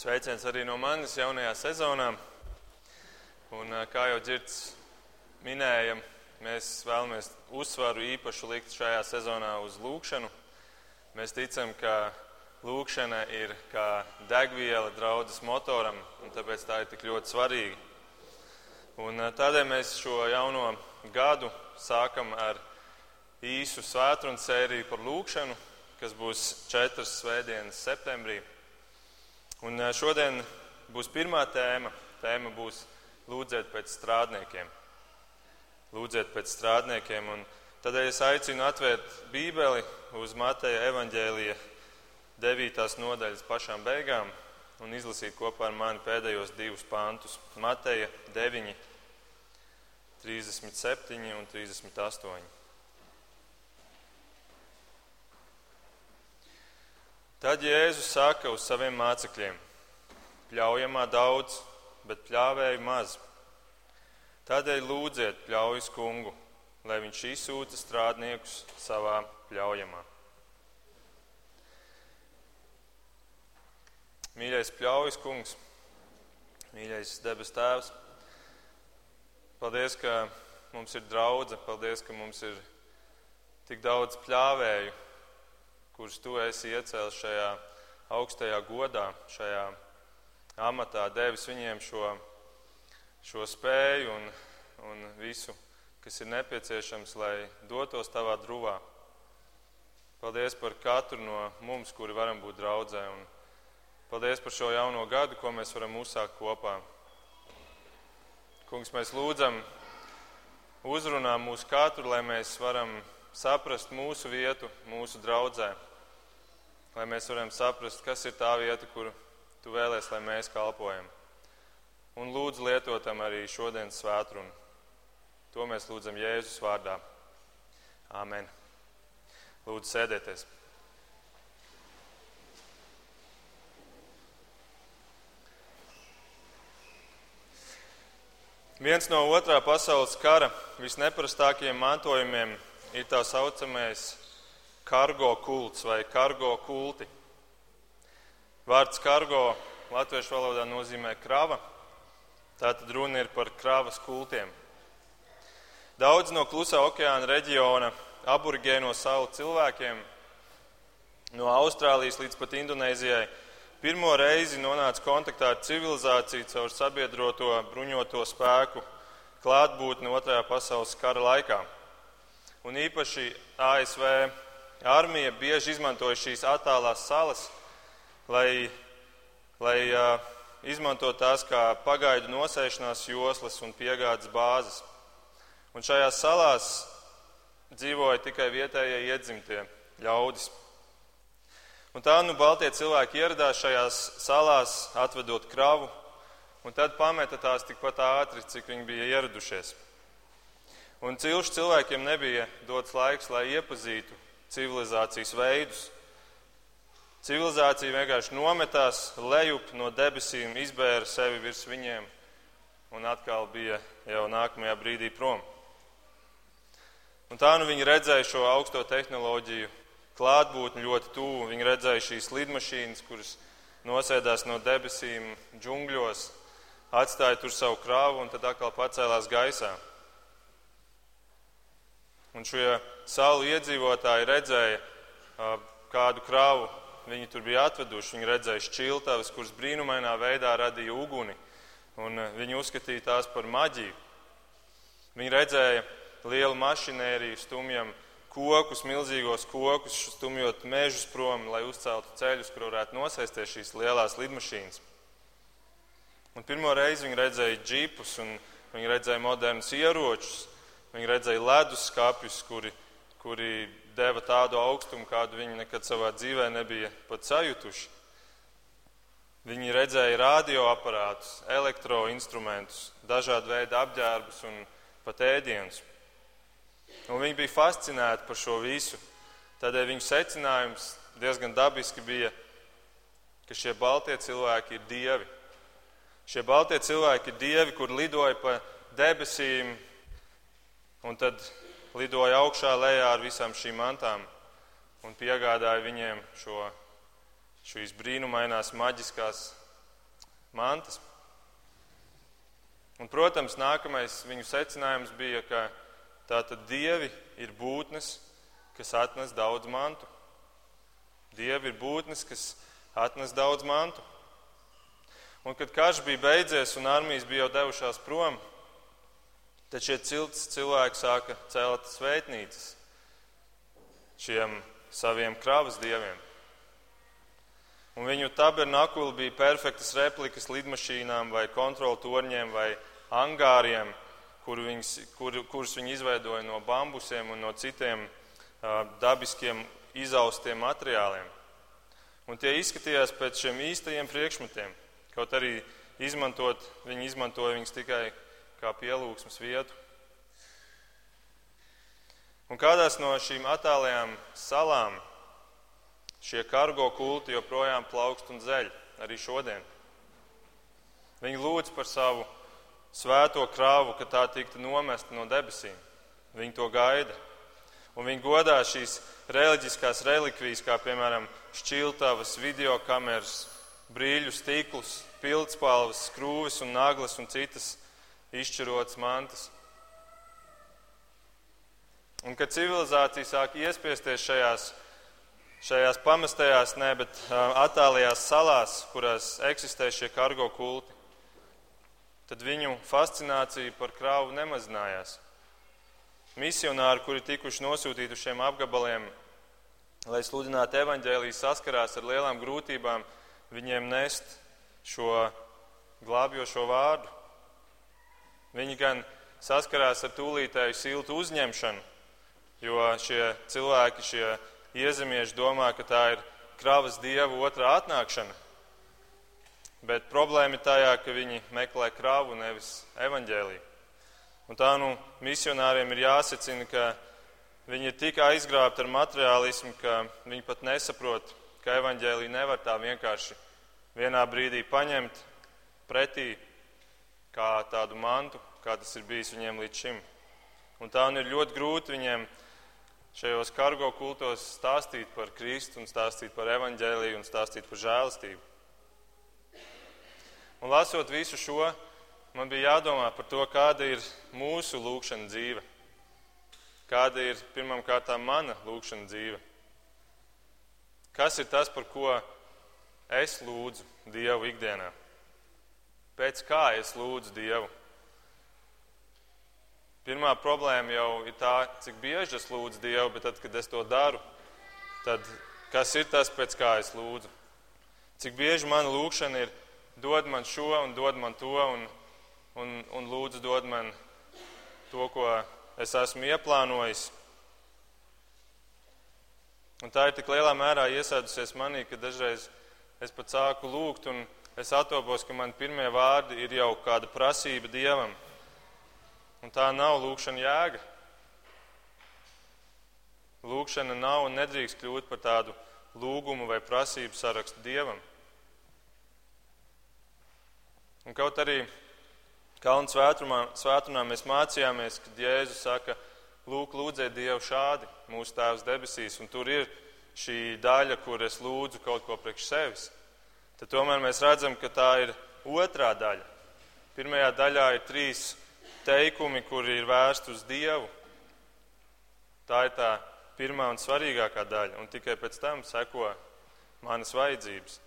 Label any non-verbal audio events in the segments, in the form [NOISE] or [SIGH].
Sveiciens arī no manis jaunajā sezonā. Un, kā jau dzirds minēja, mēs vēlamies uzsvaru īpašu likt šajā sezonā uz lūkšanu. Mēs ticam, ka lūkšana ir kā degviela draudzes motoram, un tāpēc tā ir tik ļoti svarīga. Un tādēļ mēs šo jauno gadu sākam ar īsu svētkrunu sēriju par lūkšanu, kas būs četras svētdienas septembrī. Un šodien būs pirmā tēma. Tēma būs lūdzēt pēc strādniekiem. Lūdzēt pēc strādniekiem. Un tādēļ es aicinu atvērt Bībeli uz Mateja evaņģēlija 9. nodaļas pašām beigām un izlasīt kopā ar mani pēdējos divus pantus. Mateja 9, 37 un 38. Tad Jēzus saka uz saviem mācekļiem: Pļaujamā daudz, bet pļāvēju maz. Tādēļ lūdziet pļaujas kungu, lai viņš izsūta strādniekus savā pļaujamā. Mīļais pļaujas kungs, mīļais debes tēvs, paldies, ka mums ir draudzene, paldies, ka mums ir tik daudz pļāvēju kurus tu esi iecēlis šajā augstajā godā, šajā amatā, devis viņiem šo, šo spēju un, un visu, kas ir nepieciešams, lai dotos tavā druvā. Paldies par katru no mums, kuri varam būt draudzē. Un paldies par šo jauno gadu, ko mēs varam uzsākt kopā. Kungs, mēs lūdzam, uzrunā mūsu katru, lai mēs varam saprast mūsu vietu, mūsu draudzē lai mēs varam saprast, kas ir tā vieta, kur tu vēlēs, lai mēs kalpojam. Un lūdzu lietotam arī šodienas svētrunu. To mēs lūdzam Jēzus vārdā. Āmen. Lūdzu, sēdieties! Viens no otrā pasaules kara visneparastākajiem mantojumiem ir tā saucamais kargo kults vai kargo kulti. Vārds kargo latviešu valodā nozīmē krava. Tātad runa ir par kravas kultiem. Daudz no klusā okeāna reģiona aborigēno salu cilvēkiem no Austrālijas līdz pat Indonēzijai pirmo reizi nonāca kontaktā ar civilizāciju caur sabiedroto bruņoto spēku klātbūtni Otrajā pasaules kara laikā. Un īpaši ASV Armija bieži izmantoja šīs attālās salas, lai, lai uh, izmanto tās kā pagaidu nosēšanās joslas un piegādes bāzes. Un šajās salās dzīvoja tikai vietējie iedzimtie ļaudis. Un tā nu Baltie cilvēki ieradās šajās salās, atvedot kravu, un tad pameta tās tikpat ātri, cik viņi bija ieradušies. Un cilšu cilvēkiem nebija dots laiks, lai iepazītu civilizācijas veidus. Civilizācija vienkārši nometās lejup no debesīm, izbēra sevi virs viņiem un atkal bija jau nākamajā brīdī prom. Un tā nu viņi redzēja šo augsto tehnoloģiju klātbūtni ļoti tuvu. Viņi redzēja šīs lidmašīnas, kuras nosēdās no debesīm džungļos, atstāja tur savu krāvu un tad atkal pacēlās gaisā. Un šie salu iedzīvotāji redzēja, kādu kravu viņi tur bija atveduši. Viņi redzēja šķiltavas, kuras brīnumainā veidā radīja uguni, un viņi uzskatīja tās par maģiju. Viņi redzēja lielu mašinēriju, stumjam kokus, milzīgos kokus, stumjot mežus prom, lai uzceltu ceļus, kur varētu nosēsties šīs lielās lidmašīnas. Un pirmo reizi viņi redzēja džipus, un viņi redzēja modernus ieročus, Viņi redzēja leduskapjus, kuri, kuri deva tādu augstumu, kādu viņi nekad savā dzīvē nebija pat sajutuši. Viņi redzēja radioaparātus, elektroinstrumentus, dažādu veidu apģērbus un pat ēdienus. Un viņi bija fascinēti par šo visu. Tādēļ viņu secinājums diezgan dabiski bija, ka šie baltie cilvēki ir dievi. Šie baltie cilvēki ir dievi, kur lidoja pa debesīm, Un tad lidoja augšā lejā ar visām šīm mantām un piegādāja viņiem šo, šīs brīnumainās maģiskās mantas. Un, protams, nākamais viņu secinājums bija, ka tātad dievi ir būtnes, kas atnes daudz mantu. Dievi ir būtnes, kas atnes daudz mantu. Un, kad karš bija beidzies un armijas bija jau devušās prom, tad šie cilvēki sāka celt svētnīcas šiem saviem kravas dieviem. Un viņu tabernakuli bija perfektas replikas lidmašīnām vai kontroltorņiem vai angāriem, kur viņas, kur, kurus viņi izveidoja no bambusiem un no citiem uh, dabiskiem izaustiem materiāliem. Un tie izskatījās pēc šiem īstajiem priekšmetiem. Kaut arī izmantot, viņi izmantoja viņus tikai kā pielūgsmes vietu. Un kādās no šīm attālajām salām šie kargo kulti joprojām plaukst un zeļ arī šodien. Viņi lūdz par savu svēto krāvu, ka tā tiktu nomesta no debesīm. Viņi to gaida. Un viņi godā šīs reliģiskās relikvijas, kā piemēram šķiltavas, video kameras, brīļu stiklus, pildspalvas, skrūves un naglas un citas izšķirotas mantas. Un kad civilizācija sāk iespiesties šajās, šajās pamestajās, ne, bet attālajās salās, kurās eksistē šie kargo kulti, tad viņu fascinācija par kravu nemazinājās. Misionāri, kuri tikuši nosūtīti uz šiem apgabaliem, lai sludinātu evaņģēlīju, saskarās ar lielām grūtībām viņiem nest šo glābjošo vārdu. Viņi gan saskarās ar tūlītēju siltu uzņemšanu, Jo šie cilvēki, šie iezemieši domā, ka tā ir kravas dieva otrā atnākšana. Bet problēma ir tajā, ka viņi meklē kravu, nevis evaņģēliju. Un tā nu misionāriem ir jāsacina, ka viņi ir tik aizgrābti ar materiālismu, ka viņi pat nesaprot, ka evaņģēliju nevar tā vienkārši vienā brīdī paņemt pretī kā tādu mantu, kā tas ir bijis viņiem līdz šim. Un tā ir ļoti grūti viņiem šajos kargo kultos stāstīt par Kristu stāstīt par evaņģēliju un stāstīt par žēlastību. Un lasot visu šo, man bija jādomā par to, kāda ir mūsu lūkšana dzīve. Kāda ir pirmām kārtām mana lūkšana dzīve? Kas ir tas, par ko es lūdzu Dievu ikdienā? Pēc kā es lūdzu Dievu? Pirmā problēma jau ir tā, cik bieži es lūdzu Dievu, bet tad, kad es to daru, tad kas ir tas, pēc kā es lūdzu? Cik bieži mana lūkšana ir dod man šo un dod man to un, un, un lūdzu dod man to, ko es esmu ieplānojis. Un tā ir tik lielā mērā iesēdusies manī, ka dažreiz es pat sāku lūgt un es atopos, ka man pirmie vārdi ir jau kāda prasība Dievam. Un tā nav lūkšana jēga. Lūkšana nav un nedrīkst kļūt par tādu lūgumu vai prasību sarakstu dievam. Un kaut arī Kalnu svētdienā mēs mācījāmies, ka Jēzus saka, lūk, lūdziet Dievu šādi, mūsu Tēvs debesīs, un tur ir šī daļa, kur es lūdzu kaut ko priekš sevis. Tad tomēr mēs redzam, ka tā ir otrā daļa. Pirmajā daļā ir trīs teikumi, kuri ir vērsti uz Dievu. Tā ir tā pirmā un svarīgākā daļa, un tikai pēc tam seko manas vajadzības.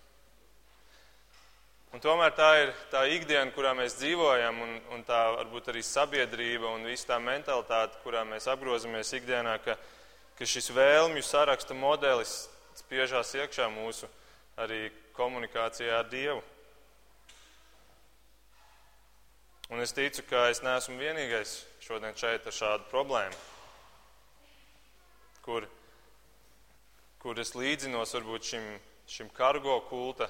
Un tomēr tā ir tā ikdiena, kurā mēs dzīvojam, un, un tā varbūt arī sabiedrība un visa tā mentalitāte, kurā mēs apgrozamies ikdienā, ka, ka šis vēlmju saraksta modelis spiežās iekšā mūsu arī komunikācijā ar Dievu. Un es ticu, ka es neesmu vienīgais šodien šeit ar šādu problēmu, kur, kur es līdzinos varbūt šim, šim kargo kulta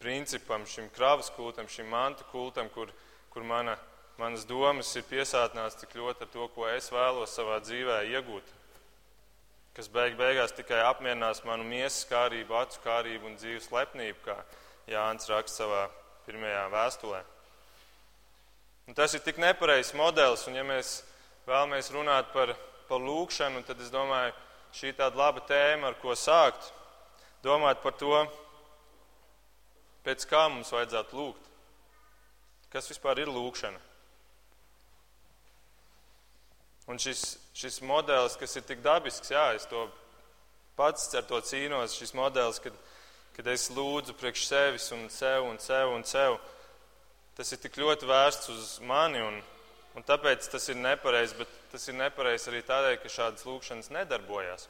principam, šim kravas kultam, šim mantu kultam, kur, kur mana, manas domas ir piesātnās tik ļoti ar to, ko es vēlos savā dzīvē iegūt, kas beig beigās tikai apmierinās manu miesas kārību, acu kārību un dzīves lepnību, kā Jānis raksta savā pirmajā vēstulē. Un tas ir tik nepareizs modelis, un ja mēs vēlamies runāt par, par lūkšanu, tad es domāju, šī ir tāda laba tēma, ar ko sākt. Domāt par to, pēc kā mums vajadzētu lūgt. Kas vispār ir lūkšana? Un šis, šis modelis, kas ir tik dabisks, jā, es to pats ar to cīnos, šis modelis, kad, kad es lūdzu priekš sevis un sev un sev un sev, tas ir tik ļoti vērsts uz mani, un, un tāpēc tas ir nepareizi, bet tas ir nepareizi arī tādēļ, ka šādas lūkšanas nedarbojas.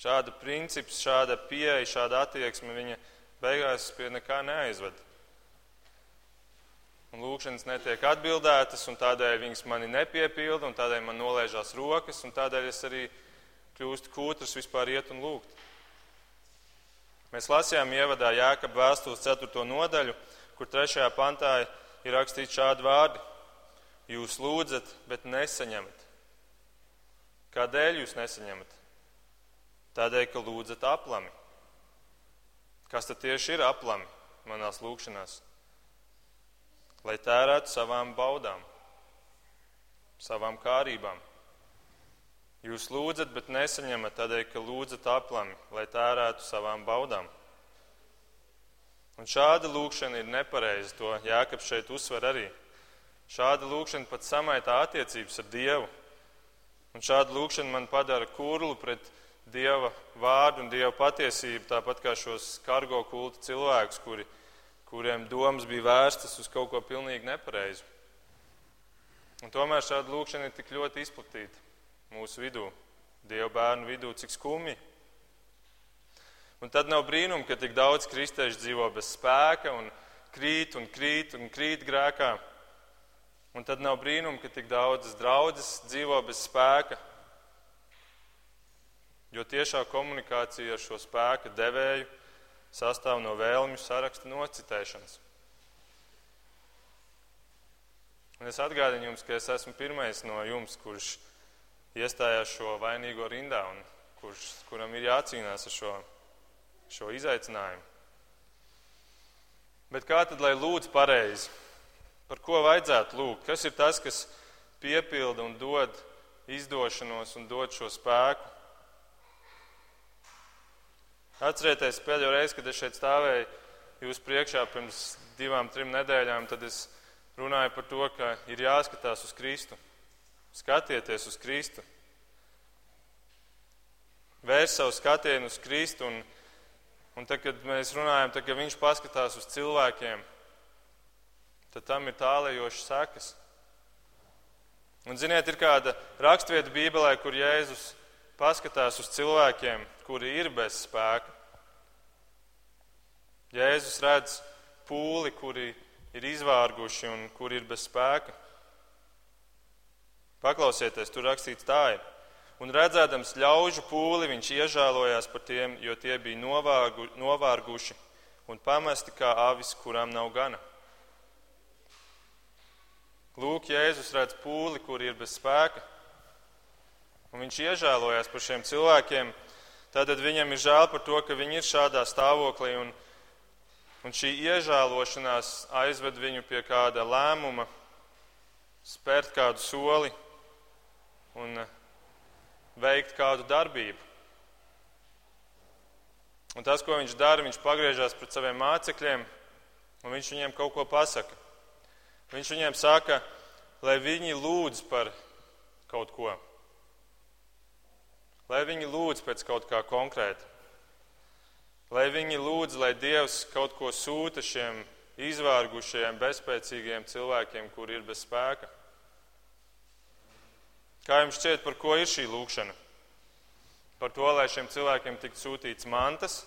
Šāda princips, šāda pieeja, šāda attieksme, viņa beigās pie nekā neaizved. Un lūkšanas netiek atbildētas, un tādēļ viņas mani nepiepilda, un tādēļ man nolaižās rokas, un tādēļ es arī kļūstu kūtrs vispār iet un lūgt. Mēs lasījām ievadā Jēkab vēstules 4. nodaļu, kur 3. pantā ir rakstīts šādi vārdi. Jūs lūdzat, bet nesaņemat. Kādēļ jūs nesaņemat? Tādēļ, ka lūdzat aplami. Kas tad tieši ir aplami manās lūkšanās? Lai tērētu savām baudām, savām kārībām. Jūs lūdzat, bet nesaņemat tādēļ, ka lūdzat aplami, lai tērētu savām baudām. Un šāda lūkšana ir nepareiza. To Jākaps šeit uzsver arī. Šāda lūkšana pat samaitā attiecības ar Dievu. Un šāda lūkšana man padara kurlu pret Dieva vārdu un Dieva patiesību, tāpat kā šos kargo kultu cilvēkus, kuri, kuriem domas bija vērstas uz kaut ko pilnīgi nepareizu. Un tomēr šāda lūkšana ir tik ļoti izplatīta mūsu vidū, Dieva bērnu vidū, cik skumji. Un tad nav brīnum, ka tik daudz kristiešu dzīvo bez spēka un krīt un krīt un krīt grēkā. Un tad nav brīnum, ka tik daudzas draudzes dzīvo bez spēka Jo tiešā komunikācija ar šo spēka devēju sastāv no vēlmju saraksta nocitēšanas. Un es atgādinu jums, ka es esmu pirmais no jums, kurš iestājās šo vainīgo rindā un kurš, kuram ir jācīnās ar šo, šo izaicinājumu. Bet kā tad, lai lūdz pareizi? Par ko vajadzētu lūgt? Kas ir tas, kas piepilda un dod izdošanos un dod šo spēku? Atcerieties, pēdējo reizi, kad es šeit stāvēju jūs priekšā pirms divām, trim nedēļām, tad es runāju par to, ka ir jāskatās uz Kristu. Skatieties uz Kristu. Vērs savu skatienu uz Kristu, un, un tad, kad mēs runājam, tad, kad viņš paskatās uz cilvēkiem, tad tam ir tālējošas sekas. Un, ziniet, ir kāda rakstvieta Bībelē, kur Jēzus paskatās uz cilvēkiem, kuri ir bez spēka. Jēzus redz pūli, kuri ir izvārguši un kuri ir bez spēka. Paklausieties, tur rakstīts tā ir. Un redzēdams ļaužu pūli, viņš iežēlojās par tiem, jo tie bija novārgu, novārguši un pamesti kā avis, kurām nav gana. Lūk, Jēzus redz pūli, kuri ir bez spēka. Un viņš iežēlojās par šiem cilvēkiem. Tātad viņam ir žēl par to, ka viņi ir šādā stāvoklī. Un, un šī iežēlošanās aizved viņu pie kāda lēmuma, spērt kādu soli un veikt kādu darbību. Un tas, ko viņš dara, viņš pagriežās pret saviem mācekļiem un viņš viņiem kaut ko pasaka. Viņš viņiem saka, lai viņi lūdz par kaut ko lai viņi lūdz pēc kaut kā konkrēta. Lai viņi lūdz, lai Dievs kaut ko sūta šiem izvārgušajiem, bezspēcīgiem cilvēkiem, kuri ir bez spēka. Kā jums šķiet, par ko ir šī lūkšana? Par to, lai šiem cilvēkiem tiktu sūtīts mantas,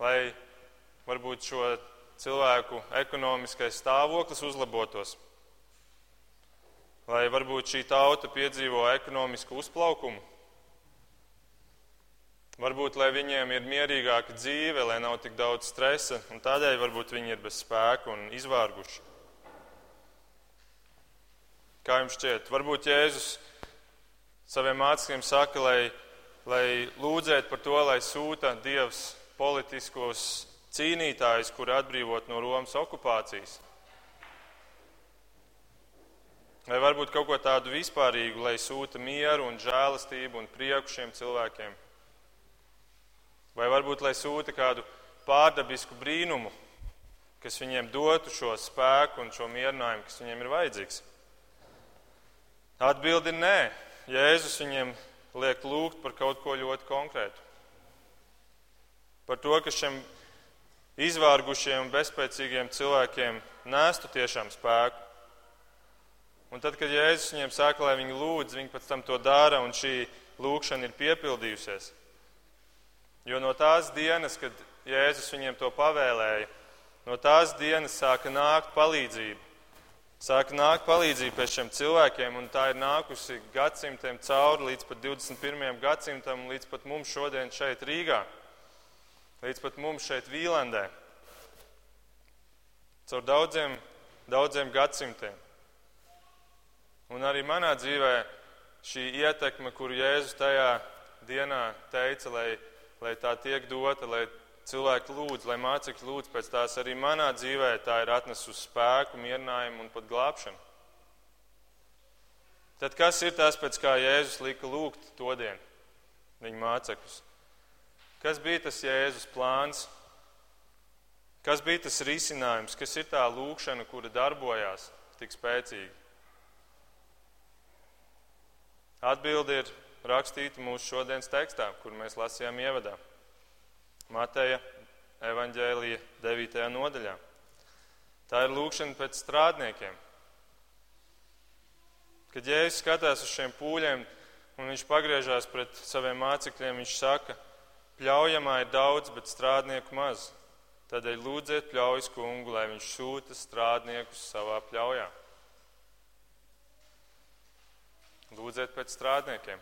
lai varbūt šo cilvēku ekonomiskais stāvoklis uzlabotos, lai varbūt šī tauta piedzīvo ekonomisku uzplaukumu. Varbūt, lai viņiem ir mierīgāka dzīve, lai nav tik daudz stresa, un tādēļ varbūt viņi ir bez spēka un izvārguši. Kā jums šķiet? Varbūt Jēzus saviem mācekļiem saka, lai, lai lūdzētu par to, lai sūta Dievs politiskos cīnītājus, kuri atbrīvot no Romas okupācijas. Vai varbūt kaut ko tādu vispārīgu, lai sūta mieru un žēlastību un prieku šiem cilvēkiem? Vai varbūt, lai sūta kādu pārdabisku brīnumu, kas viņiem dotu šo spēku un šo mierinājumu, kas viņiem ir vajadzīgs? Atbildi ir nē. Jēzus viņiem liek lūgt par kaut ko ļoti konkrētu. Par to, ka šiem izvārgušiem un bezspēcīgiem cilvēkiem nestu tiešām spēku. Un tad, kad Jēzus viņiem saka, lai viņi lūdz, viņi pēc tam to dara, un šī lūkšana ir piepildījusies. Jo no tās dienas, kad Jēzus viņiem to pavēlēja, no tās dienas sāka nākt palīdzība. Sāka nākt palīdzība pie šiem cilvēkiem, un tā ir nākusi gadsimtiem cauri līdz pat 21. gadsimtam, līdz pat mums šodien šeit Rīgā, līdz pat mums šeit Vīlandē. Caur daudziem, daudziem gadsimtiem. Un arī manā dzīvē šī ietekme, kuru Jēzus tajā dienā teica, lai, lai tā tiek dota, lai cilvēki lūdz, lai mācekļi lūdz pēc tās, arī manā dzīvē tā ir atnesusi spēku, mierinājumu un pat glābšanu. Tad kas ir tas, pēc kā Jēzus lika lūgt to dienu viņa mācekļus? Kas bija tas Jēzus plāns? Kas bija tas risinājums? Kas ir tā lūkšana, kura darbojās tik spēcīgi? Atbilde ir rakstīta mūsu šodienas tekstā, kur mēs lasījām ievadā. Mateja evaņģēlija 9. nodaļā. Tā ir lūkšana pēc strādniekiem. Kad Jēzus skatās uz šiem pūļiem un viņš pagriežās pret saviem mācekļiem, viņš saka, pļaujamā ir daudz, bet strādnieku maz. Tādēļ lūdziet pļaujas kungu, lai viņš sūta strādniekus savā pļaujā. Lūdziet pēc strādniekiem.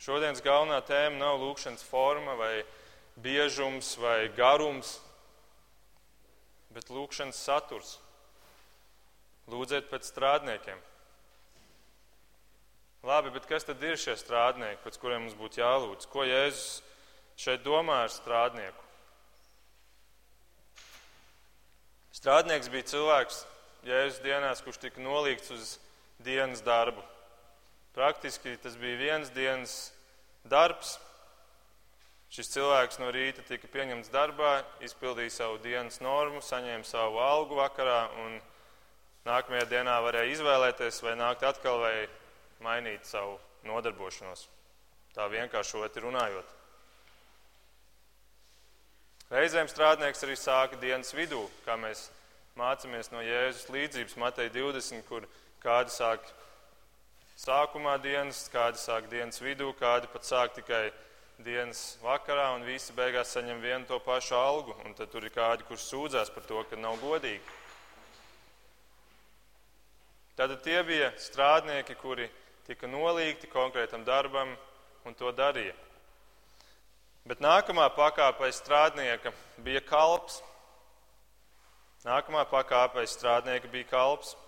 Šodienas galvenā tēma nav lūkšanas forma vai biežums vai garums, bet lūkšanas saturs. Lūdziet pēc strādniekiem. Labi, bet kas tad ir šie strādnieki, pēc kuriem mums būtu jālūdz? Ko Jēzus šeit domā ar strādnieku? Strādnieks bija cilvēks Jēzus dienās, kurš tika nolīgts uz dienas darbu. Praktiski tas bija viens dienas darbs. Šis cilvēks no rīta tika pieņemts darbā, izpildīja savu dienas normu, saņēma savu algu vakarā un nākamajā dienā varēja izvēlēties, vai nākt atkal vai mainīt savu nodarbošanos. Tā vienkāršoti runājot. Reizēm strādnieks arī sāka dienas vidū, kā mēs mācāmies no Jēzus līdzības Matei 20, kur Kādi sāk sākumā dienas, kādi sāk dienas vidū, kādi pat sāk tikai dienas vakarā, un visi beigās saņem vienu to pašu algu. Un tad tur ir kādi, kurš sūdzās par to, ka nav godīgi. Tātad tie bija strādnieki, kuri tika nolīgti konkrētam darbam un to darīja. Bet nākamā pakāpe strādnieka bija kalps. Nākamā pakāpe strādnieka bija kalps.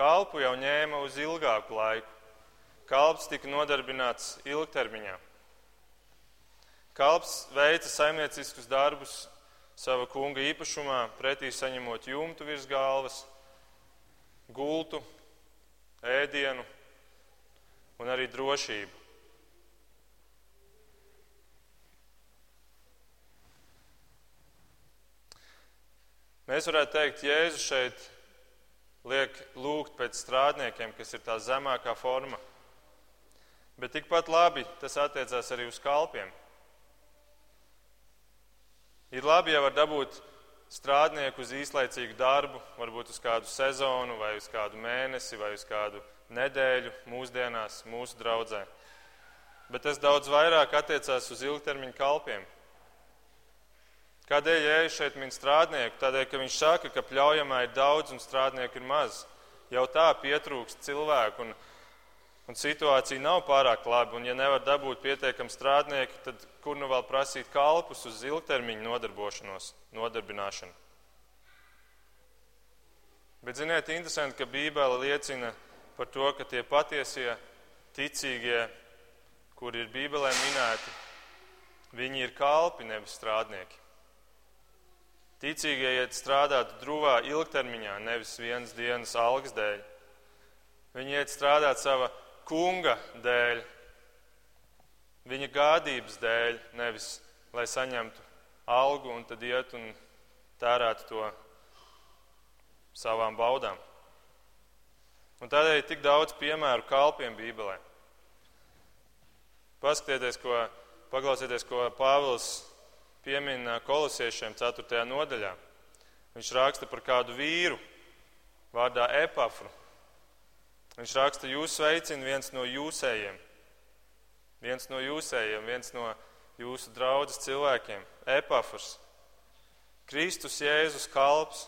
Kalpu jau ņēma uz ilgāku laiku. Kalps tika nodarbināts ilgtermiņā. Kalps veica saimnieciskus darbus sava kunga īpašumā, pretī saņemot jumtu virs galvas, gultu, ēdienu un arī drošību. Mēs varētu teikt, Jēzus šeit liek lūgt pēc strādniekiem, kas ir tā zemākā forma. Bet tikpat labi tas attiecās arī uz kalpiem. Ir labi, ja var dabūt strādnieku uz īslaicīgu darbu, varbūt uz kādu sezonu, vai uz kādu mēnesi, vai uz kādu nedēļu mūsdienās, mūsu draudzē. Bet tas daudz vairāk attiecās uz ilgtermiņa kalpiem. Kādēļ Jēzus šeit min strādnieku? Tādēļ, ka viņš saka, ka pļaujamā ir daudz un strādnieku ir maz. Jau tā pietrūkst cilvēku un, un situācija nav pārāk laba. Un ja nevar dabūt pietiekami strādnieki, tad kur nu vēl prasīt kalpus uz ilgtermiņu nodarbošanos, nodarbināšanu? Bet ziniet, interesanti, ka Bībele liecina par to, ka tie patiesie ticīgie, kuri ir Bībelē minēti, viņi ir kalpi, nevis strādnieki. Ticīgie iet strādāt drūvā ilgtermiņā, nevis vienas dienas algas dēļ. Viņi iet strādāt sava kunga dēļ, viņa gādības dēļ, nevis lai saņemtu algu un tad iet un tērētu to savām baudām. Un tādēļ ir tik daudz piemēru kalpiem Bībelē. Paskatieties, ko, paklausieties, ko Pāvils piemina kolosiešiem 4. nodaļā. Viņš raksta par kādu vīru vārdā Epafru. Viņš raksta, jūs sveicina viens no jūsējiem. Viens no jūsējiem, viens no jūsu draudzes cilvēkiem, Epafrs. Kristus Jēzus kalps,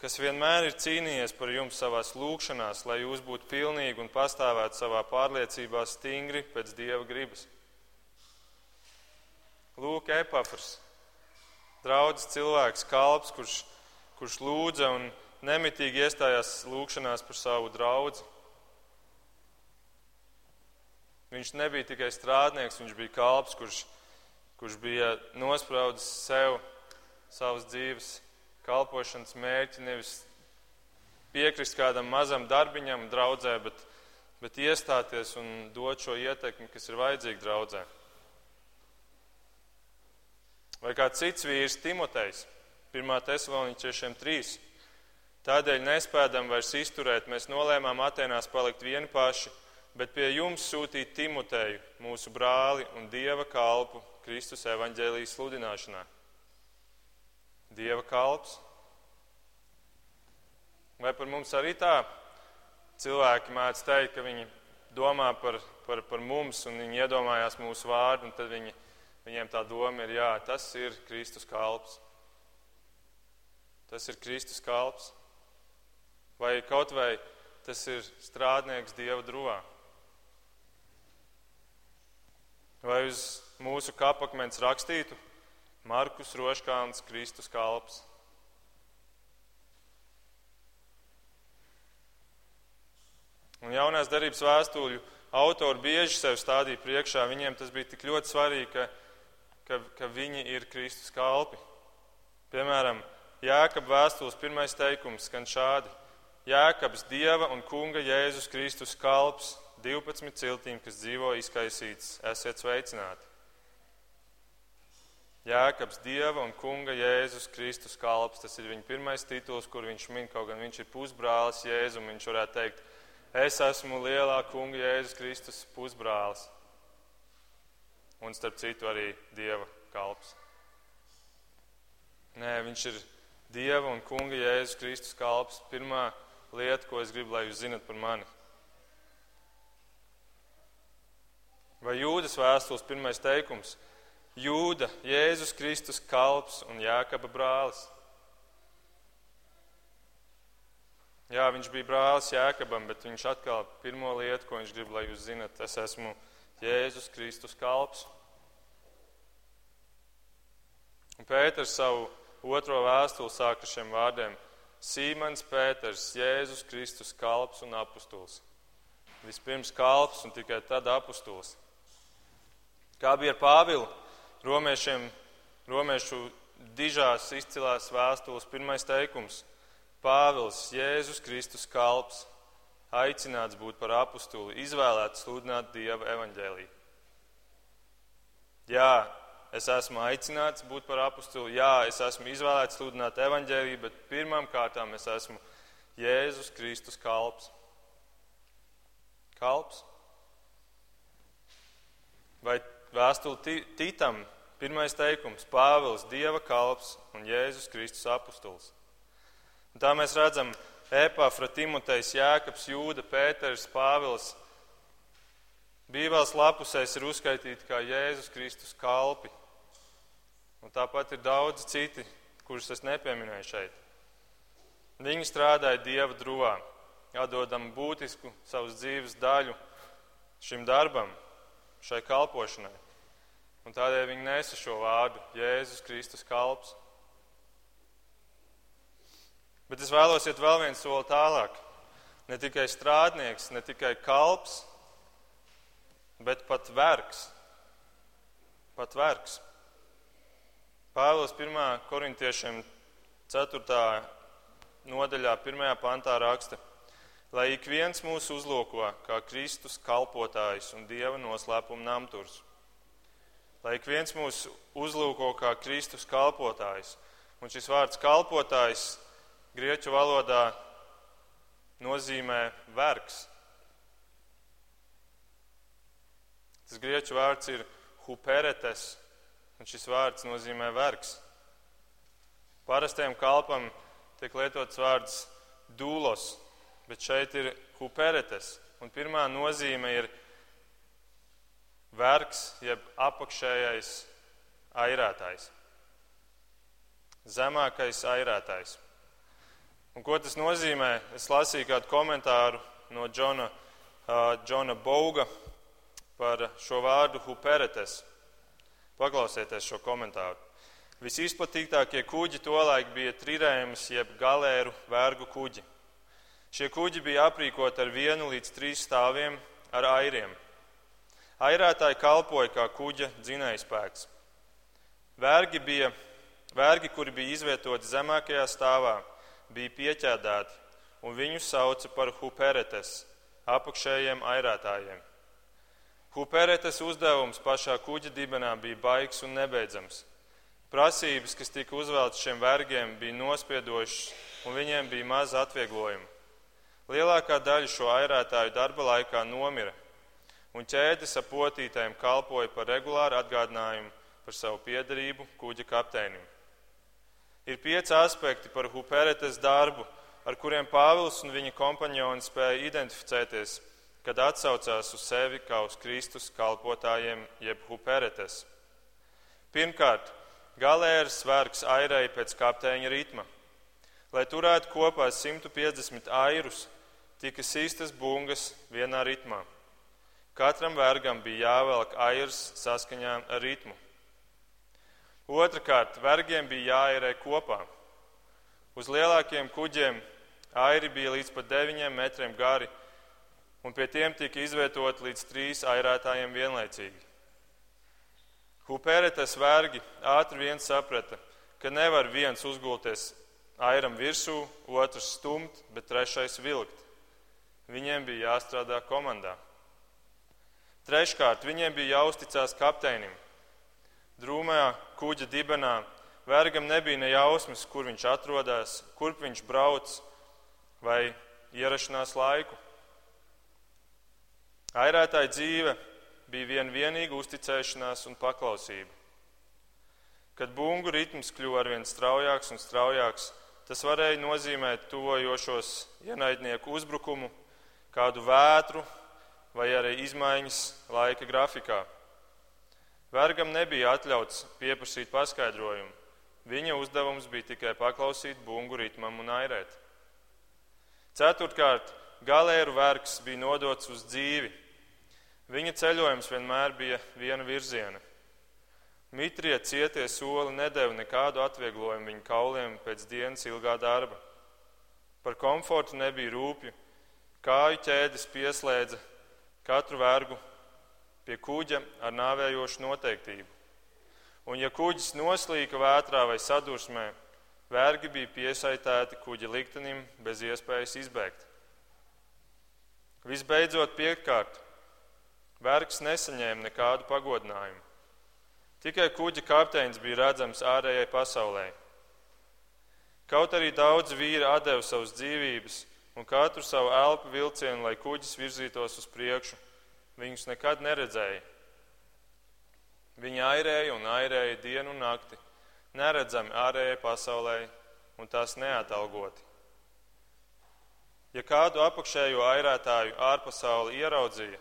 kas vienmēr ir cīnījies par jums savās lūgšanās, lai jūs būtu pilnīgi un pastāvētu savā pārliecībā stingri pēc Dieva gribas. Lūk, Epafrs, draudzes cilvēks, kalps, kurš, kurš lūdza un nemitīgi iestājās lūgšanās par savu draugu. Viņš nebija tikai strādnieks, viņš bija kalps, kurš, kurš bija nospraudis sev savas dzīves kalpošanas mērķi, nevis piekrist kādam mazam darbiņam draudzē, bet, bet iestāties un dot šo ietekmi, kas ir vajadzīga draudzē. Vai kāds cits vīrs, Timotejs, 1. Thessaloniķiešiem 3. Tādēļ nespēdam vairs izturēt, mēs nolēmām Atenās palikt vieni paši, bet pie jums sūtīt Timoteju, mūsu brāli un dieva kalpu Kristus evaņģēlijas sludināšanā. Dieva kalps. Vai par mums arī tā cilvēki mēdz teikt, ka viņi domā par, par, par mums un viņi iedomājās mūsu vārdu, un tad viņi Viņiem tā doma ir, jā, tas ir Kristus kalps. Tas ir Kristus kalps. Vai kaut vai tas ir strādnieks Dieva drūvā. Vai uz mūsu kapakmens rakstītu Markus Roškāns, Kristus kalps. Un jaunās darbības vēstuļu autori bieži sev stādīja priekšā. Viņiem tas bija tik ļoti svarīgi, ka ka, ka viņi ir Kristus kalpi. Piemēram, Jēkab vēstules pirmais teikums skan šādi. Jēkabs Dieva un Kunga Jēzus Kristus kalps 12 ciltīm, kas dzīvo izkaisīts, esiet sveicināti. Jēkabs Dieva un Kunga Jēzus Kristus kalps, tas ir viņa pirmais tituls, kur viņš min, kaut gan viņš ir pusbrālis Jēzum, viņš varētu teikt, es esmu lielā Kunga Jēzus Kristus pusbrālis un starp citu arī Dieva kalps. Nē, viņš ir Dieva un Kunga Jēzus Kristus kalps. Pirmā lieta, ko es gribu, lai jūs zinat par mani. Vai jūdas vēstules pirmais teikums? Jūda, Jēzus Kristus kalps un Jākaba brālis. Jā, viņš bija brālis Jēkabam, bet viņš atkal pirmo lietu, ko viņš grib, lai jūs zinat, es esmu Jēzus Kristus kalps. Un Pēters savu otro vēstuli sāka šiem vārdiem: Sīmans Pēters, Jēzus Kristus kalps un apustulis. Vispirms kalps un tikai tad apustulis. Kā bija ar Pāvilu? Romiešiem, romiešu dižās izcilās vēstules pirmais teikums - Pāvils, Jēzus Kristus kalps, aicināts būt par apustuli, izvēlēts sludināt Dieva evaņģēlī. Jā, es esmu aicināts būt par apustuli, jā, es esmu izvēlēts sludināt evaņģēlī, bet pirmām kārtām es esmu Jēzus Kristus kalps. Kalps? Vai vēstuli Titam, pirmais teikums - Pāvils, Dieva kalps un Jēzus Kristus apustulis. Un tā mēs redzam, ka Epafra, Timotejs, Jēkabs, Jūda, Pēters, Pāvils. Bībeles lapusēs ir uzskaitīti kā Jēzus Kristus kalpi. Un tāpat ir daudz citi, kurus es nepieminēju šeit. Viņi strādāja Dieva drūvā, atdodam būtisku savas dzīves daļu šim darbam, šai kalpošanai. Un tādēļ viņi nesa šo vārdu Jēzus Kristus kalps. Bet es vēlos iet vēl vienu soli tālāk. Ne tikai strādnieks, ne tikai kalps, bet pat vergs. Pat vergs. Pāvils 1. korintiešiem 4. nodaļā, 1. pantā raksta, lai ik viens mūs uzlūko kā Kristus kalpotājs un Dieva noslēpuma namturs. lai ik viens mūs uzlūko kā Kristus kalpotājs. Un šis vārds kalpotājs grieķu valodā nozīmē vergs. Tas grieķu vārds ir huperetes, un šis vārds nozīmē vergs. Parastajam kalpam tiek lietots vārds dūlos, bet šeit ir huperetes. Un pirmā nozīme ir vergs, jeb apakšējais airētājs. Zemākais airētājs. Un ko tas nozīmē? Es lasīju kādu komentāru no Džona, uh, Džona Bauga par šo vārdu huperetes. Paklausieties šo komentāru. Visizplatītākie kuģi tolaik bija trirēmas jeb galēru vergu kuģi. Šie kuģi bija aprīkoti ar vienu līdz trīs stāviem ar airiem. Airētāji kalpoja kā kuģa dzinējspēks. Vergi, bija, vergi, kuri bija izvietoti zemākajā stāvā, bija pieķēdēti, un viņus sauca par huperetes, apakšējiem airētājiem. Huperetes uzdevums pašā kuģa dibenā bija baigs un nebeidzams. Prasības, kas tika uzveltas šiem vergiem, bija nospiedošas, un viņiem bija maz atvieglojumu. Lielākā daļa šo airētāju darba laikā nomira, un ķēdes ap potītēm kalpoja par regulāru atgādinājumu par savu piedarību kuģa kapteinim. Ir pieci aspekti par Huperetes darbu, ar kuriem Pāvils un viņa kompanjoni spēja identificēties, kad atsaucās uz sevi kā uz Kristus kalpotājiem, jeb Huperetes. Pirmkārt, galēras svērks airēja pēc kapteiņa ritma. Lai turētu kopā 150 airus, tika sistas bungas vienā ritmā. Katram vergam bija jāvelk airs saskaņā ar ritmu. Otrakārt, vergiem bija jāairē kopā. Uz lielākiem kuģiem airi bija līdz pat 9 metriem gari, un pie tiem tika izvietot līdz trīs airētājiem vienlaicīgi. Hupēretes vergi ātri vien saprata, ka nevar viens uzgulties airam virsū, otrs stumt, bet trešais vilkt. Viņiem bija jāstrādā komandā. Treškārt, viņiem bija jāuzticās kapteinim. Drūmajā kuģa dibenā vergam nebija ne jausmas, kur viņš atrodas, kurp viņš brauc vai ierašanās laiku. Airētāja dzīve bija viena vienīga uzticēšanās un paklausība. Kad bungu ritms kļuva arvien straujāks un straujāks, tas varēja nozīmēt tuvojošos ienaidnieku uzbrukumu, kādu vētru vai arī izmaiņas laika grafikā. Vergam nebija atļauts pieprasīt paskaidrojumu. Viņa uzdevums bija tikai paklausīt bungu ritmam un airēt. Ceturtkārt, galēru vergs bija nodots uz dzīvi, Viņa ceļojums vienmēr bija viena virziena. Mitrija cietie soli nedēva nekādu atvieglojumu viņa kauliem pēc dienas ilgā darba. Par komfortu nebija rūpju, kāju ķēdes pieslēdza katru vergu pie kuģa ar nāvējošu noteiktību. Un ja kuģis noslīka vētrā vai sadursmē, vergi bija piesaitēti kuģa liktenim bez iespējas izbēgt. Visbeidzot, piektkārt, Vergs nesaņēma nekādu pagodinājumu. Tikai kuģa kapteinis bija redzams ārējai pasaulē. Kaut arī daudz vīri deva savas dzīvības un katru savu elpu vilcienu, lai kuģis virzītos uz priekšu, viņus nekad neredzēja. Viņi airēja un airēja dienu un nakti, neredzami ārējai pasaulē un tās neatalgoti. Ja kādu apakšējo airētāju ārpasauli ieraudzīja,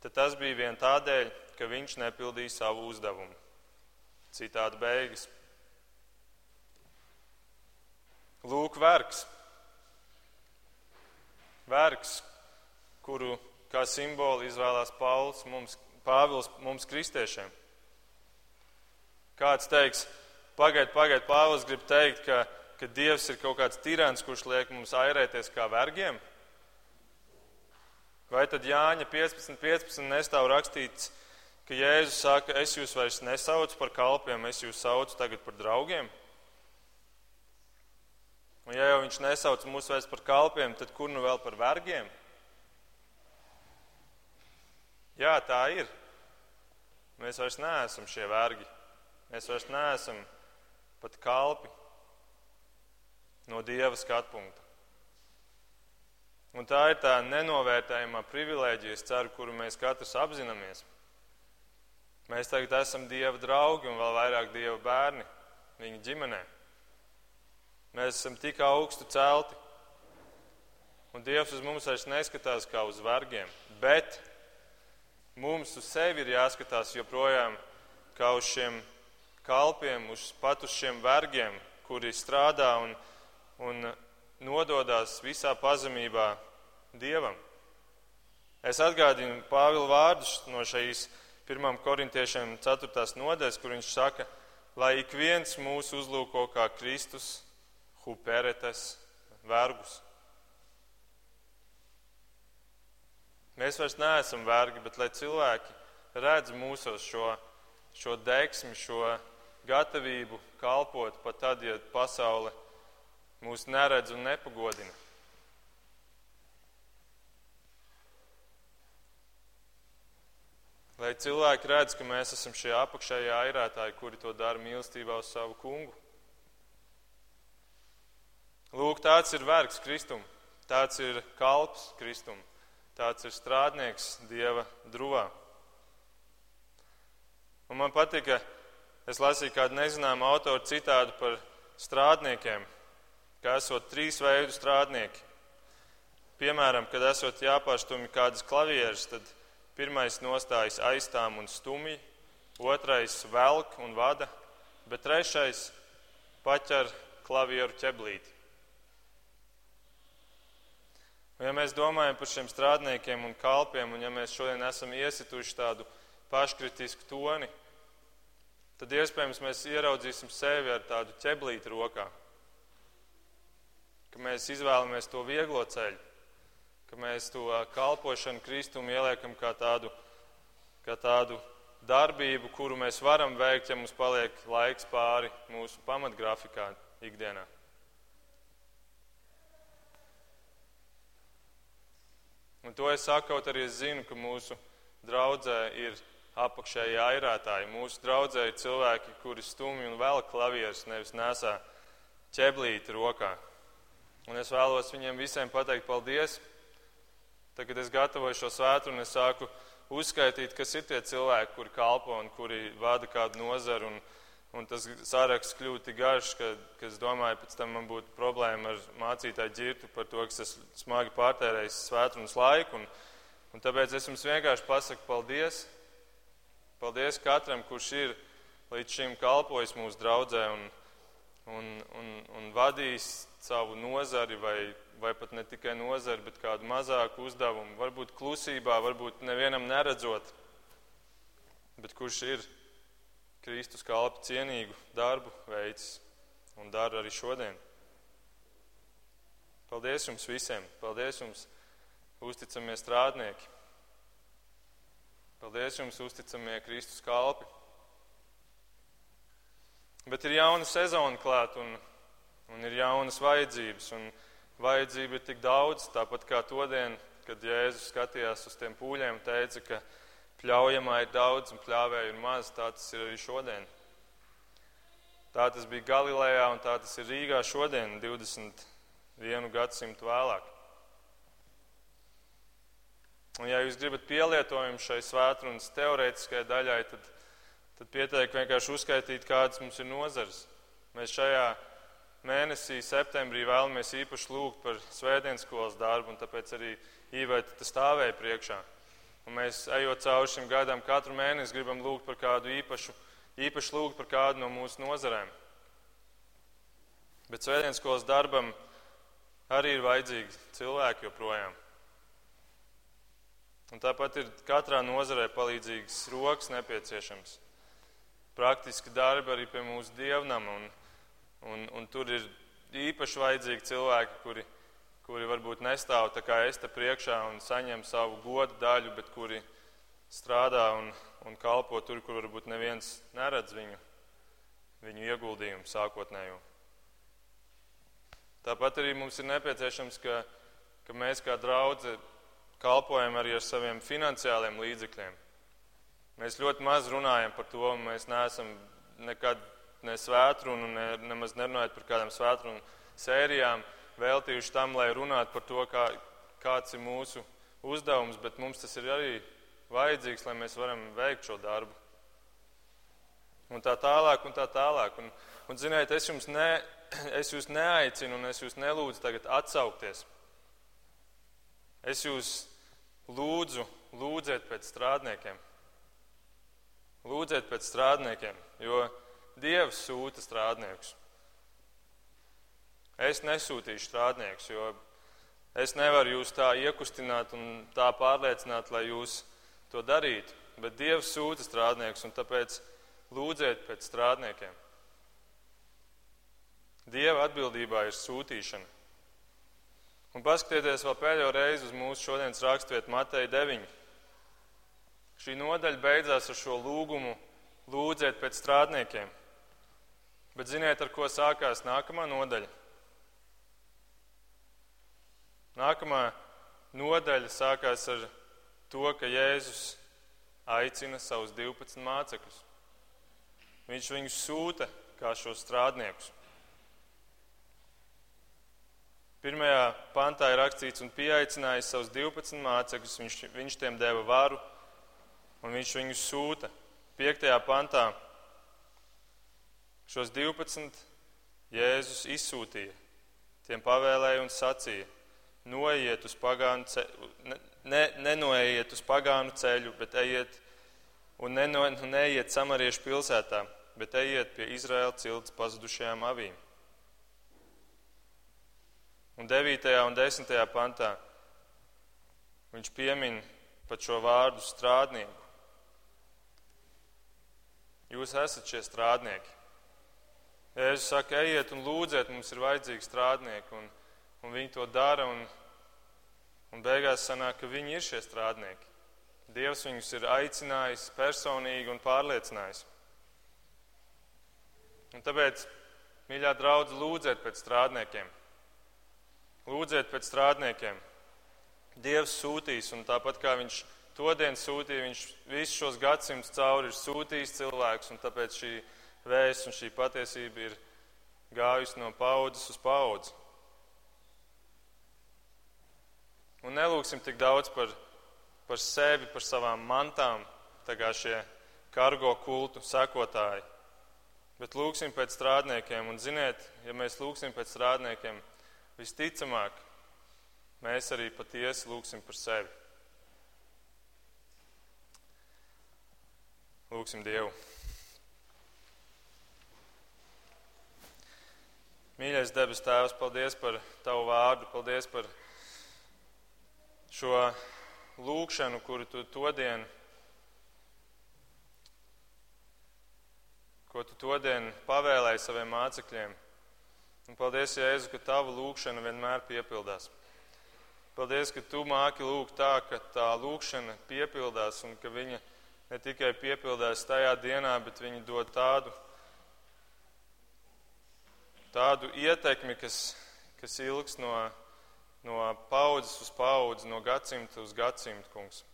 tad tas bija vien tādēļ, ka viņš nepildīja savu uzdevumu. Citādi beigas. Lūk, vergs. Vergs, kuru kā simbolu izvēlās Pauls mums, Pāvils mums kristiešiem. Kāds teiks, pagaid, pagaid, Pāvils grib teikt, ka, ka Dievs ir kaut kāds tirants, kurš liek mums airēties kā vergiem. Vai tad Jāņa 15, 15 nestāv rakstīts, ka Jēzus saka, es jūs vairs nesaucu par kalpiem, es jūs saucu tagad par draugiem? Un ja jau viņš nesauc mūs vairs par kalpiem, tad kur nu vēl par vergiem? Jā, tā ir. mēs vairs neesam šie vergi. Mēs vairs neesam pat kalpi no Dieva skatu punkta. Un tā ir tā nenovērtējumā privilēģija, ceru, kuru mēs katrs apzināmies. Mēs tagad esam Dieva draugi un vēl vairāk Dieva bērni viņa ģimenē. Mēs esam tik augstu celti. Un Dievs uz mums vairs neskatās kā uz vergiem, bet mums uz sevi ir jāskatās joprojām kā uz šiem kalpiem, uz pat uz šiem vergiem, kuri strādā un, un nododās visā pazemībā Dievam. Es atgādinu Pāvila vārdus no šīs 1. korintiešiem 4. nodaļas, kur viņš saka, lai ik viens mūs uzlūko kā Kristus huperetes vergus. Mēs vairs neesam vergi, bet lai cilvēki redz mūsos šo, šo deksmi, šo gatavību kalpot pat tad, ja pasaule mūs neredz un nepagodina. Lai cilvēki redz, ka mēs esam šie apakšējie airētāji, kuri to dara mīlestībā uz savu kungu. Lūk, tāds ir vergs Kristum, tāds ir kalps Kristum, tāds ir strādnieks Dieva druvā. Un man patika, es lasīju kādu nezināmu autoru citādu par strādniekiem, ka esot trīs veidu strādnieki. Piemēram, kad esot jāpārstumj kādas klavieres, tad Pirmais nostājas aiztām un stumji, otrais velk un vada, bet trešais paķer klavieru ķeblīti. Un ja mēs domājam par šiem strādniekiem un kalpiem, un ja mēs šodien esam iesituši tādu paškritisku toni, tad iespējams mēs ieraudzīsim sevi ar tādu ķeblīti rokā, ka mēs izvēlamies to vieglo ceļu ka mēs to kalpošanu Kristumu ieliekam kā tādu, kā tādu darbību, kuru mēs varam veikt, ja mums paliek laiks pāri mūsu pamatgrafikā ikdienā. Un to es saku, kaut arī es zinu, ka mūsu draudzē ir apakšēji airētāji. Mūsu draudzē ir cilvēki, kuri stumj un vēl klavierus, nevis nesā ķeblīti rokā. Un es vēlos viņiem visiem pateikt paldies Tagad es gatavoju šo svētru un es sāku uzskaitīt, kas ir tie cilvēki, kuri kalpo un kuri vada kādu nozaru. Un, un tas saraksts kļūst tik garš, ka, ka es domāju, pēc tam man būtu problēma ar mācītāju ģirtu par to, ka es smagi pārtērēju svētrunas laiku. Un, un tāpēc es jums vienkārši pasaku paldies. Paldies katram, kurš ir līdz šim kalpojis mūsu draudzē un, un, un, un vadījis savu nozari vai vai pat ne tikai nozari, bet kādu mazāku uzdevumu, varbūt klusībā, varbūt nevienam neredzot, bet kurš ir Kristus kalpu cienīgu darbu veids un dara arī šodien. Paldies jums visiem! Paldies jums, uzticamie strādnieki! Paldies jums, uzticamie Kristus kalpi! Bet ir jauna sezona klāt un, un ir jaunas vajadzības. Un, vajadzība ir tik daudz, tāpat kā todien, kad Jēzus skatījās uz tiem pūļiem un teica, ka pļaujamā ir daudz un pļāvēju ir maz, tā tas ir arī šodien. Tā tas bija Galilejā un tā tas ir Rīgā šodien, 21 gadsimtu vēlāk. Un, ja jūs gribat pielietojumu šai svētrunas teorētiskajai daļai, tad, tad pietiek vienkārši uzskaitīt, kādas mums ir nozares. Mēs šajā mēnesī, septembrī, vēlamies īpaši lūgt par svētdienas skolas darbu, un tāpēc arī īvēta stāvēja priekšā. Un mēs, ejot cauri šim gadam, katru mēnesi gribam lūgt par kādu īpašu, īpaši lūgt par kādu no mūsu nozarēm. Bet svētdienas skolas darbam arī ir vajadzīgi cilvēki joprojām. Un tāpat ir katrā nozarē palīdzīgas rokas nepieciešams. Praktiski darbi arī pie mūsu dievnama. Un, Un, un tur ir īpaši vajadzīgi cilvēki, kuri, kuri varbūt nestāv tā kā es te priekšā un saņem savu godu daļu, bet kuri strādā un, un kalpo tur, kur varbūt neviens neredz viņu, viņu ieguldījumu sākotnējo. Tāpat arī mums ir nepieciešams, ka, ka mēs kā draugi kalpojam arī ar saviem finansiāliem līdzekļiem. Mēs ļoti maz runājam par to, un mēs neesam nekad ne svētrunu, ne, nemaz nerunājot par kādām svētrunu sērijām, veltījuši tam, lai runātu par to, kā, kāds ir mūsu uzdevums, bet mums tas ir arī vajadzīgs, lai mēs varam veikt šo darbu. Un tā tālāk, un tā tālāk. Un, un ziniet, es, ne, [CLEARS THROAT] es jūs neaicinu un es jūs nelūdzu tagad atsaukties. Es jūs lūdzu, lūdziet pēc strādniekiem. Lūdziet pēc strādniekiem, jo Dievs sūta strādniekus. Es nesūtīšu strādniekus, jo es nevaru jūs tā iekustināt un tā pārliecināt, lai jūs to darītu. Bet Dievs sūta strādniekus, un tāpēc lūdziet pēc strādniekiem. Dieva atbildībā ir sūtīšana. Un paskatieties vēl pēdējo reizi uz mūsu šodienas raksturvietu Mateja 9. Šī nodaļa beidzās ar šo lūgumu lūdziet pēc strādniekiem. Bet ziniet, ar ko sākās nākamā nodaļa? Nākamā nodaļa sākās ar to, ka Jēzus aicina savus 12 mācekļus. Viņš viņus sūta kā šos strādniekus. Pirmajā pantā ir rakstīts, un pieaicinājis savus 12 mācekļus, viņš, viņš tiem deva varu un viņš viņus sūta. 5. pantā šos 12 Jēzus izsūtīja, tiem pavēlēja un sacīja: Noiet uz pagānu ceļu, ne, nenoejiet uz pagānu ceļu, bet ejiet un neno, neiet samariešu pilsētā, bet ejiet pie Izraēla cilts pazudušajām avīm. Un 9. un 10. pantā viņš piemin pat šo vārdu strādnieku. Jūs esat šie strādnieki. Jēzus saka, ejiet un lūdziet, mums ir vajadzīgi strādnieki, un, un viņi to dara, un, un beigās sanāk, ka viņi ir šie strādnieki. Dievs viņus ir aicinājis personīgi un pārliecinājis. Un tāpēc, mīļā draudze, lūdziet pēc strādniekiem. Lūdziet pēc strādniekiem. Dievs sūtīs, un tāpat kā viņš To dienu sūtīja viņš visus šos gadsimtus cauri, ir sūtījis cilvēkus, un tāpēc šī vēsts un šī patiesība ir gājusi no paudzes uz paudzi. Un nelūksim tik daudz par, par sevi, par savām mantām, tā kā šie kargo kultu sekotāji, bet lūksim pēc strādniekiem. Un ziniet, ja mēs lūksim pēc strādniekiem, visticamāk, mēs arī patiesi lūksim par sevi. Lūksim Dievu. Mīļais debes Tēvs, paldies par Tavu vārdu, paldies par šo lūkšanu, kuru Tu todien, ko Tu todien pavēlēji saviem mācekļiem. Un paldies, Jēzu, ka Tava lūkšana vienmēr piepildās. Paldies, ka Tu māki lūgt tā, ka tā lūkšana piepildās un ka viņa ne tikai piepildās tajā dienā, bet viņi dod tādu, tādu ietekmi, kas, kas ilgs no, no paudzes uz paudzi, no gadsimta uz gadsimtu, kungs.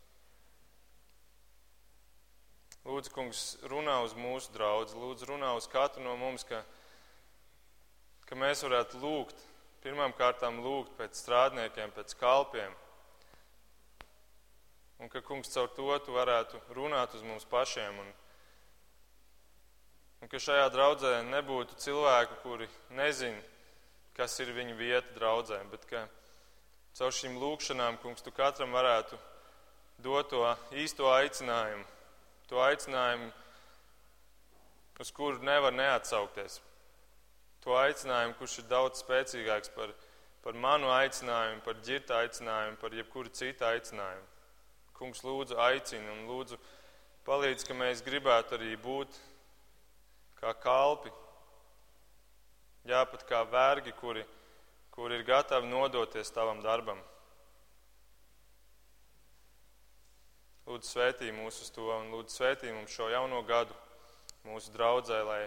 Lūdzu, kungs, runā uz mūsu draugu, lūdzu, runā uz katru no mums, ka, ka mēs varētu lūgt, pirmām kārtām lūgt pēc strādniekiem, pēc kalpiem Un ka, kungs, caur to tu varētu runāt uz mums pašiem. Un, un ka šajā draudzē nebūtu cilvēku, kuri nezina, kas ir viņu vieta draudzē, bet ka caur šīm lūkšanām, kungs, tu katram varētu dot to īsto aicinājumu, to aicinājumu, uz kuru nevar neatsaukties. To aicinājumu, kurš ir daudz spēcīgāks par, par manu aicinājumu, par ģirta aicinājumu, par jebkuru citu aicinājumu. Kungs, lūdzu, aicina un lūdzu palīdz, ka mēs gribētu arī būt kā kalpi, jāpat kā vergi, kuri, kuri ir gatavi nodoties tavam darbam. Lūdzu, svētī mūs uz to un lūdzu, svētī mums šo jauno gadu mūsu draudzē, lai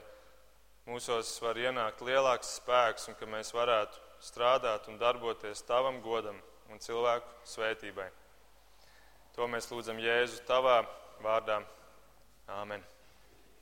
mūsos var ienākt lielāks spēks un ka mēs varētu strādāt un darboties tavam godam un cilvēku svētībai. To mēs lūdzam Jēzu tavā vārdā. Āmen!